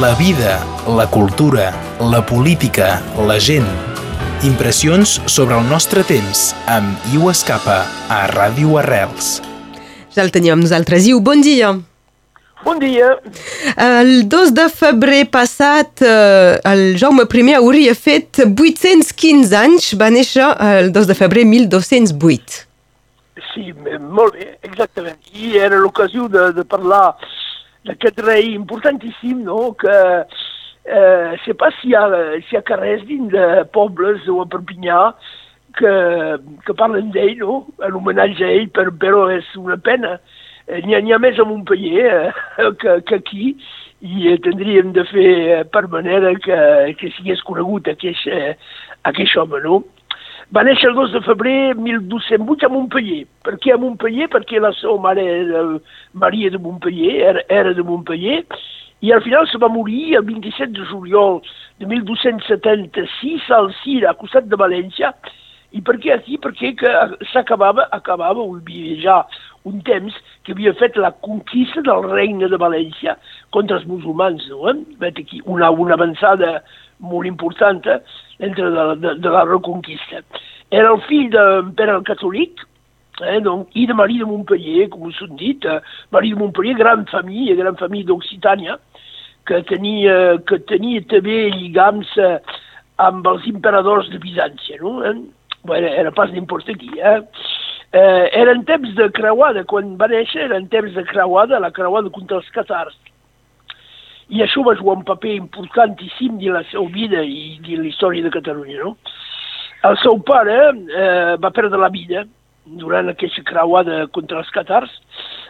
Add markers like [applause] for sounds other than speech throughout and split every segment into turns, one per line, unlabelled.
La vida, la cultura, la política, la gent. Impressions sobre el nostre temps amb Iu Escapa a Ràdio Arrels.
Ja el teníem nosaltres. Iu, bon dia.
Bon dia.
El 2 de febrer passat, eh, el Jaume I hauria fet 815 anys, va néixer el 2 de febrer 1208.
Sí, molt bé, exactament. I era l'ocasió de, de parlar d'aquest rei importantíssim, no?, que eh, sé pas si hi, ha, si hi ha carrers dins de pobles o a Perpinyà que, que parlen d'ell, no?, en homenatge a ell, per, però és una pena. Eh, N'hi ha, ha més a Montpellier eh, [laughs] que, que aquí i eh, tindríem de fer eh, per manera que, que sigués conegut aquest, aquest home, no? Va néixer el 2 de febrer 1208 a Montpellier. Per què a Montpellier? Perquè la seva mare era Maria de Montpellier, era, era de Montpellier, i al final se va morir el 27 de juliol de 1276 al Cira, a costat de València. I per què aquí? Perquè s'acabava, acabava, havia ja un temps que havia fet la conquista del regne de València contra els musulmans. No? Eh? Aquí una, una avançada molt important eh? entre de, de, de la reconquista. Era el fill d'un pere catòlic eh, donc, i de Marie de Montpellier, com us hem dit. Eh? Marie de Montpellier, gran família, gran família d'Occitània, que tenia, que tenia també lligams eh, amb els imperadors de Bizància. No? Eh? Bueno, era pas n'importa qui. Eh? Eh, eren temps de creuada, quan va néixer eren temps de creuada, la creuada contra els catars. I això va jugar un paper importantíssim de la seva vida i de la història de Catalunya. No? El seu pare eh, va perdre la vida durant aquesta creuada contra els catars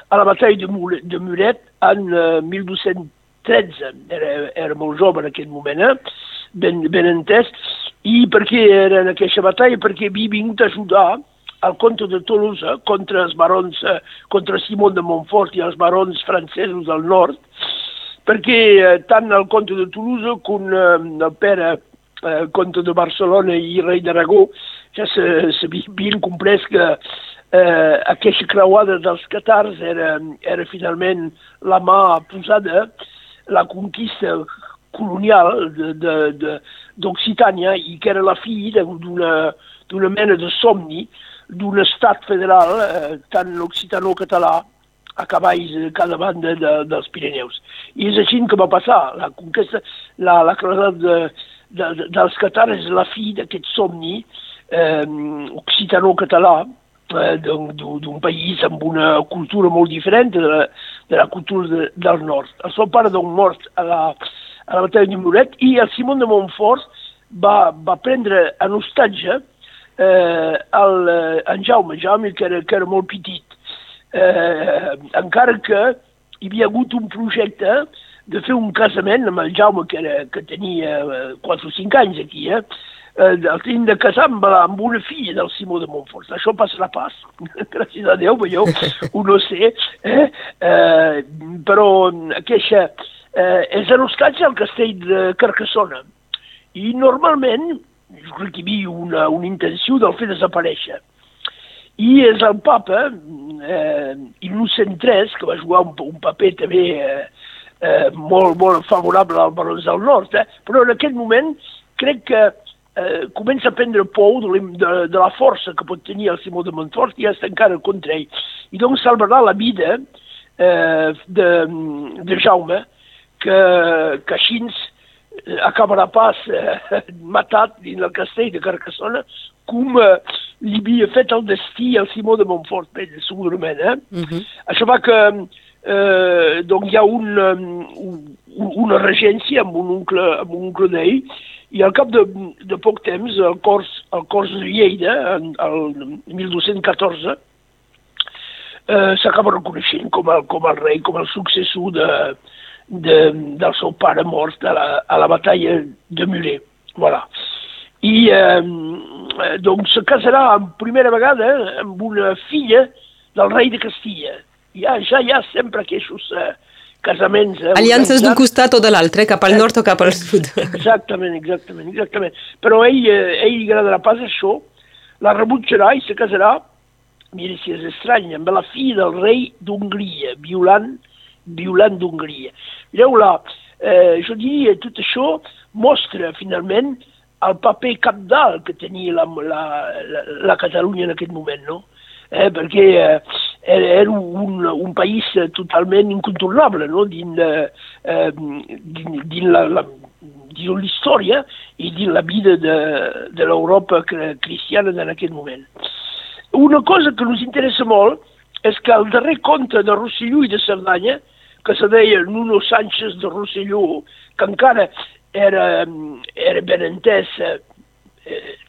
a la batalla de, Muret, de Muret en eh, 1213. Era, era molt jove en aquell moment, eh? ben, ben entès. I per què era en aquesta batalla? Perquè havia vingut a ajudar al comte de Toulouse contra els barons, eh, contra Simon de Montfort i els barons francesos del nord, perquè eh, tant el comte de Toulouse com eh, el pere eh, comte de Barcelona i rei d'Aragó ja s'havien comprès que eh, aquesta creuada dels catars era, era finalment la mà posada, la conquista colonial d'Occitània i que era la filla d'una mena de somni d'un estat federal, eh, tant occitano-català, a cavalls de cada banda de, dels Pirineus. I és així que va passar. La conquesta, la, la claredat de, de, de, dels catars és la fi d'aquest somni eh, occitano-català eh, d'un país amb una cultura molt diferent de la, de la cultura de, del nord. El seu pare doncs mort a la, a la batalla de Muret i el Simon de Montfort va, va prendre en hostatge eh, el, eh, en Jaume, Jaume que era, que era molt petit, eh, encara que hi havia hagut un projecte de fer un casament amb el Jaume, que, era, que tenia 4 o 5 anys aquí, eh? eh el tenim de casar amb, amb una filla del Simó de Montfort. Això passarà pas, [laughs] gràcies a Déu, jo [laughs] ho no sé, eh? Eh, però aquesta eh, és en hostatge al castell de Carcassona. I normalment jo crec que hi havia una, una intenció del fer desaparèixer. I és el papa, eh, Innocent III, que va jugar un, un paper també eh, eh, molt, molt favorable als Barons del Nord, eh, però en aquest moment crec que eh, comença a prendre por de, de, de la força que pot tenir el Simó de Montfort i està encara contra ell. I doncs salvarà la vida eh, de, de Jaume, que, que així acabarà pas eh, matat dins el castell de Carcassona com eh, li havia fet el destí al Simó de Montfort, bé, segurament. Eh? Uh -huh. Això va que eh, doncs hi ha un, um, una regència amb un oncle, amb un oncle d'ell i al cap de, de poc temps, el Cors, el Cors de Lleida, en, el 1214, eh, s'acaba reconeixent com el, com el rei, com el successor de, de, del seu pare mort a la, a la batalla de Muret. Voilà. I eh, doncs se casarà en primera vegada amb una filla del rei de Castilla. Ja, ja hi ha sempre aquests eh, casaments. Eh,
Aliances d'un costat o de l'altre, cap al nord o cap al sud.
Exactament, exactament, exactament. Però ell, eh, ell li agradarà pas això, la rebutjarà i se casarà, mira si és estrany, amb la filla del rei d'Hongria, Violant, Violant d'Hongria. Mireu-la, eh, jo diria, tot això mostra finalment el paper capdalt que tenia la, la, la, la Catalunya en aquest moment, no? Eh, perquè eh, era, un, un país totalment incontornable no? dins, eh, dins, dins la, la dins l'història i dins la vida de, de l'Europa cristiana en aquest moment. Una cosa que ens interessa molt és que el darrer conte de Rosselló i de Cerdanya, que se deia Nuno Sánchez de Rosselló, que encara era, era ben entès, eh,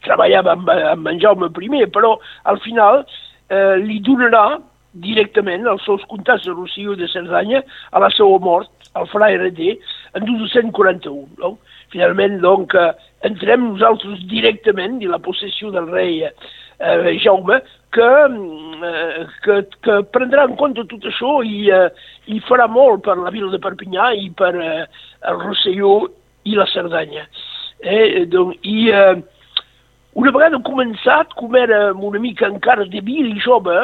treballava amb, amb en Jaume I, però al final eh, li donarà directament els seus comptats de Rosselló de Cerdanya a la seva mort, al Fra RD, en 1241. No? Finalment, doncs, entrem nosaltres directament i la possessió del rei eh, Jaume, que, eh, que, que prendrà en compte tot això i, eh, i farà molt per la vila de Perpinyà i per eh, el Rosselló i la Cerdanya. Eh, doncs, I eh, una vegada començat, com era una mica encara débil i jove,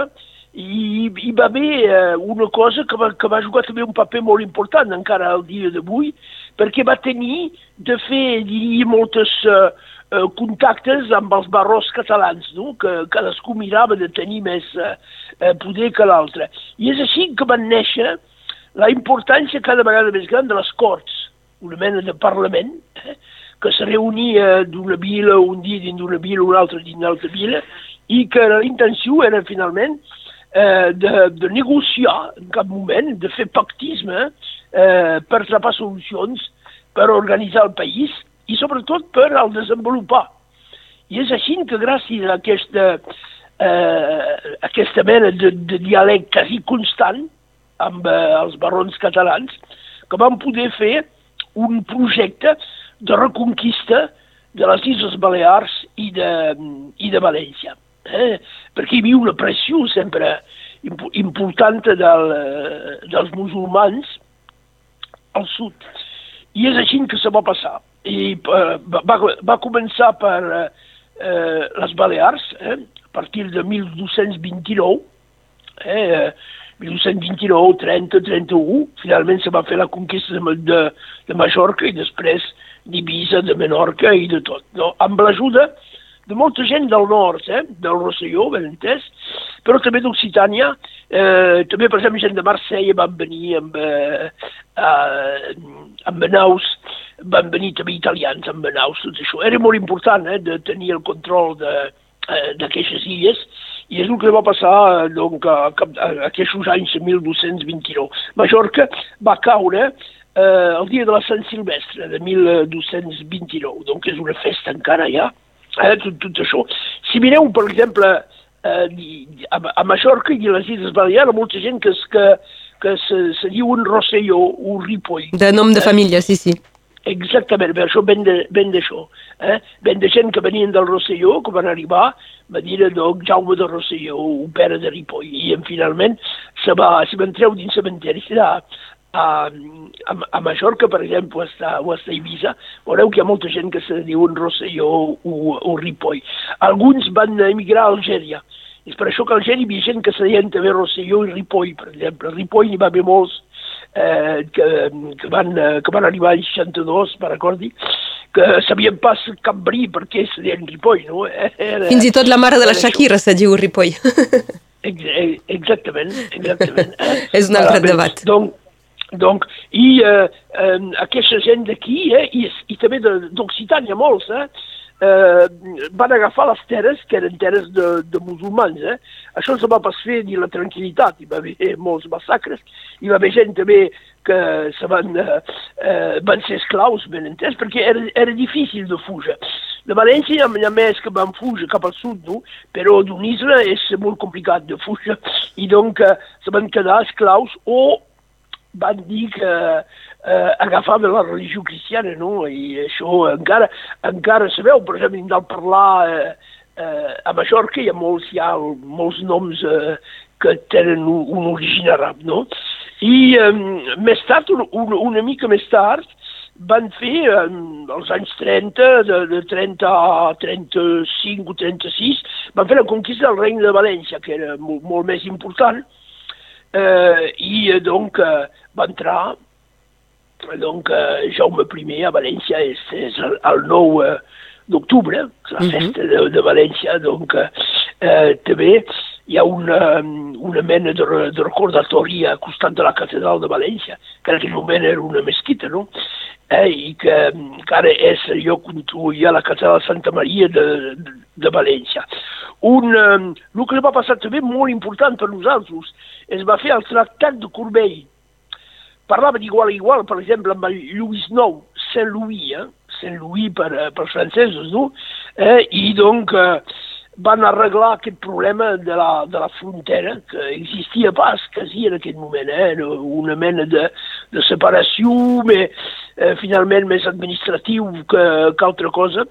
i hi va haver eh, una cosa que va, que va jugar també un paper molt important encara al dia d'avui, perquè va tenir de fer, diria, moltes eh, eh, contactes amb els barros catalans, no? que cadascú mirava de tenir més eh, eh, poder que l'altre. I és així que van néixer la importància cada vegada més gran de les Corts, una mena de Parlament, eh, que se reunia d'una vila un dia dins d'una vila, un altre dins d'una altra vila, i que l'intenció era finalment eh, de, de negociar en cap moment, de fer pactisme eh, per trapar solucions, per organitzar el país i sobretot per al desenvolupar. I és així que gràcies a aquesta, eh, aquesta mena de, de diàleg quasi constant amb eh, els barons catalans, que vam poder fer un projecte de reconquista de les Illes Balears i de, i de València. Eh? Perquè hi havia una pressió sempre important del, eh, dels musulmans al sud. I és així que se va passar. I eh, va, va començar per eh, les Balears, eh, a partir de 1229, eh, 1229, 30, 31, finalment se va fer la conquesta de, de, de Mallorca i després d'Ibiza, de Menorca i de tot. No? Amb l'ajuda de molta gent del nord, eh? del Rosselló, ben entès, però també d'Occitània, eh, també, per exemple, gent de Marsella van venir amb, eh, eh, amb naus, van venir també italians amb naus, tot això. Era molt important eh, de tenir el control eh, d'aquestes illes, i és el que va passar doncs, a, a, a aquests anys 1229. Mallorca va caure eh, el dia de la Sant Silvestre de 1229, doncs és una festa encara ja, eh, tot, tot això. Si mireu, per exemple, eh, a, a Mallorca i a les Illes Balears, molta gent que, que, que se, se diu un Rosselló, un Ripoll.
De nom de eh? família, sí, sí.
Exactament, per això ben d'això. Eh? Ben de gent que venien del Rosselló, que van arribar, va dir doncs, Jaume de Rosselló, un pere de Ripoll, i finalment se va, se van treure dins cementeri, serà a, a, a Mallorca, per exemple, o està, o a Eivissa, veureu que hi ha molta gent que se diu un Rosselló o, o Ripoll. Alguns van emigrar a Algèria. És per això que a Algèria hi havia gent que se deien també Rosselló i Ripoll, per exemple. Ripoll n'hi va haver molts eh, que, que, van, que van arribar al 62, per recordi, que sabien pas Cambrí perquè se deien Ripoll, no?
Era, Fins i tot la mare de la Shakira se diu Ripoll.
Exactament, exactament. Eh? [laughs]
És un altre debat.
Donc, donc, i eh, eh, aquesta gent d'aquí, eh, i, i també d'Occitània molts, eh, eh, van agafar les terres que eren terres de, de musulmans. Eh? Això se va pas fer ni la tranquil·litat, hi va haver molts massacres, hi va haver gent també que se van, eh, eh, van ser esclaus, ben entès, perquè era, era difícil de fugir. De València hi ha més que van fugir cap al sud, no? però d'un isla és molt complicat de fugir, i donc eh, se van quedar esclaus o van dir que eh, agafaven la religió cristiana, no? I això encara, encara sabeu, per exemple, del parlar eh, eh, a Mallorca hi ha molts, hi ha molts noms eh, que tenen un, un origen àrab, no? I eh, més tard, un, un, una mica més tard, van fer, eh, als anys 30, de, de 30 a 35 o 36, van fer la conquista del regne de València, que era molt, molt més important, i eh, donc eh, va entrar donc eh, Jaume I a València és, és el, el 9 eh, d'octubre, la -huh. festa de, de València, donc eh, també hi ha una, una mena de, de recordatori al costat de la catedral de València, que en aquell moment era una mesquita, no? Eh, i que, que ara és on hi ha la catedral de Santa Maria de, de, València. Un, eh, el que va passar també molt important per nosaltres es va fer el tractat de Corbell. Parlava d'igual a igual, per exemple, amb el Lluís IX, Saint-Louis, eh? Saint-Louis per, eh, per francesos, no? Eh, I donc eh, van arreglar aquest problema de la, de la frontera, que existia pas quasi en aquell moment, eh? una mena de, de separació, mais, eh, finalment més administratiu que, que altra cosa,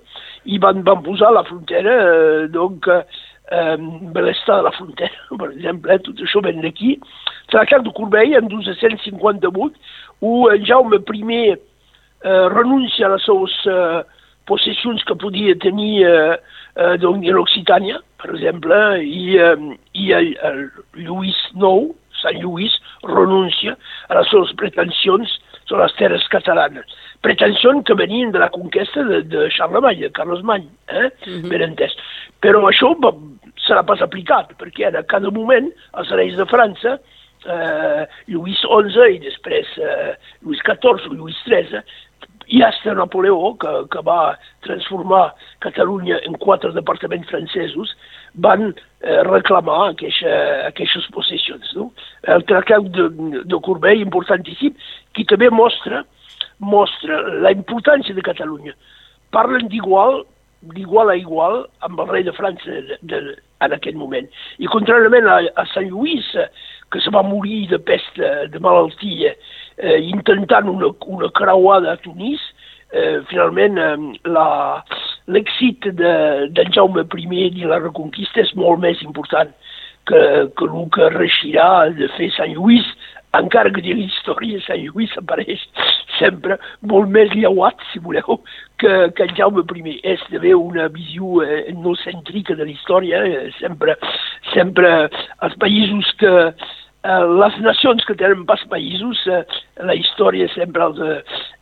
i van, van posar la frontera, eh, donc, eh, l'estat de la frontera, [laughs] per exemple, eh, tot això ven d'aquí. Tractat de Corbeil, en 1258, où en Jaume I eh, renuncia a les seves eh, possessions que podia tenir eh, eh, donc, en Occitània, per exemple, i, eh, i el, el Lluís IX, Sant Lluís, renuncia a les seves pretensions sobre les terres catalanes. Pretensions que venien de la conquesta de, de Charlemagne, de Carles Many, eh? Mm -hmm. ben entès. Però això serà pas aplicat, perquè a cada moment els reis de França eh, Lluís XI i després eh, Lluís XIV Lluís XIII i hasta Napoleó, que, que va transformar Catalunya en quatre departaments francesos, van eh, reclamar aquesta, aquestes possessions. No? El tractat de, de Corbeil, importantíssim, que també mostra, mostra la importància de Catalunya. Parlen d'igual d'igual a igual amb el rei de França de, de, en aquest moment. I contràriament a, a Sant Lluís, que se va morir de pesta, de malaltia, eh, intentant una, una creuada a Tunis, eh, finalment eh, l'èxit d'en de, Jaume I i la reconquista és molt més important que, que el que reixirà de fer Sant Lluís, encara que dins la història Sant Lluís apareix sempre molt més lleuat, si voleu, que, que en Jaume I. És també una visió eh, etnocèntrica de la història, eh, sempre, sempre els països que, Eh, les nacions que tenen pas països, eh, la història sempre els,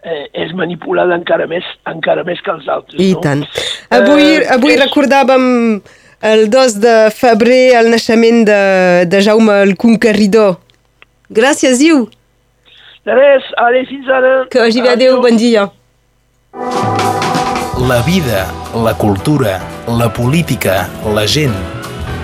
eh, és manipulada encara més, encara més que els altres.
I
no?
tant. Avui, eh, avui és... recordàvem el 2 de febrer el naixement de, de Jaume el Conqueridor. Gràcies, Iu.
De res, allez, fins ara.
Que vagi bé, adéu, bon dia.
La vida, la cultura, la política, la gent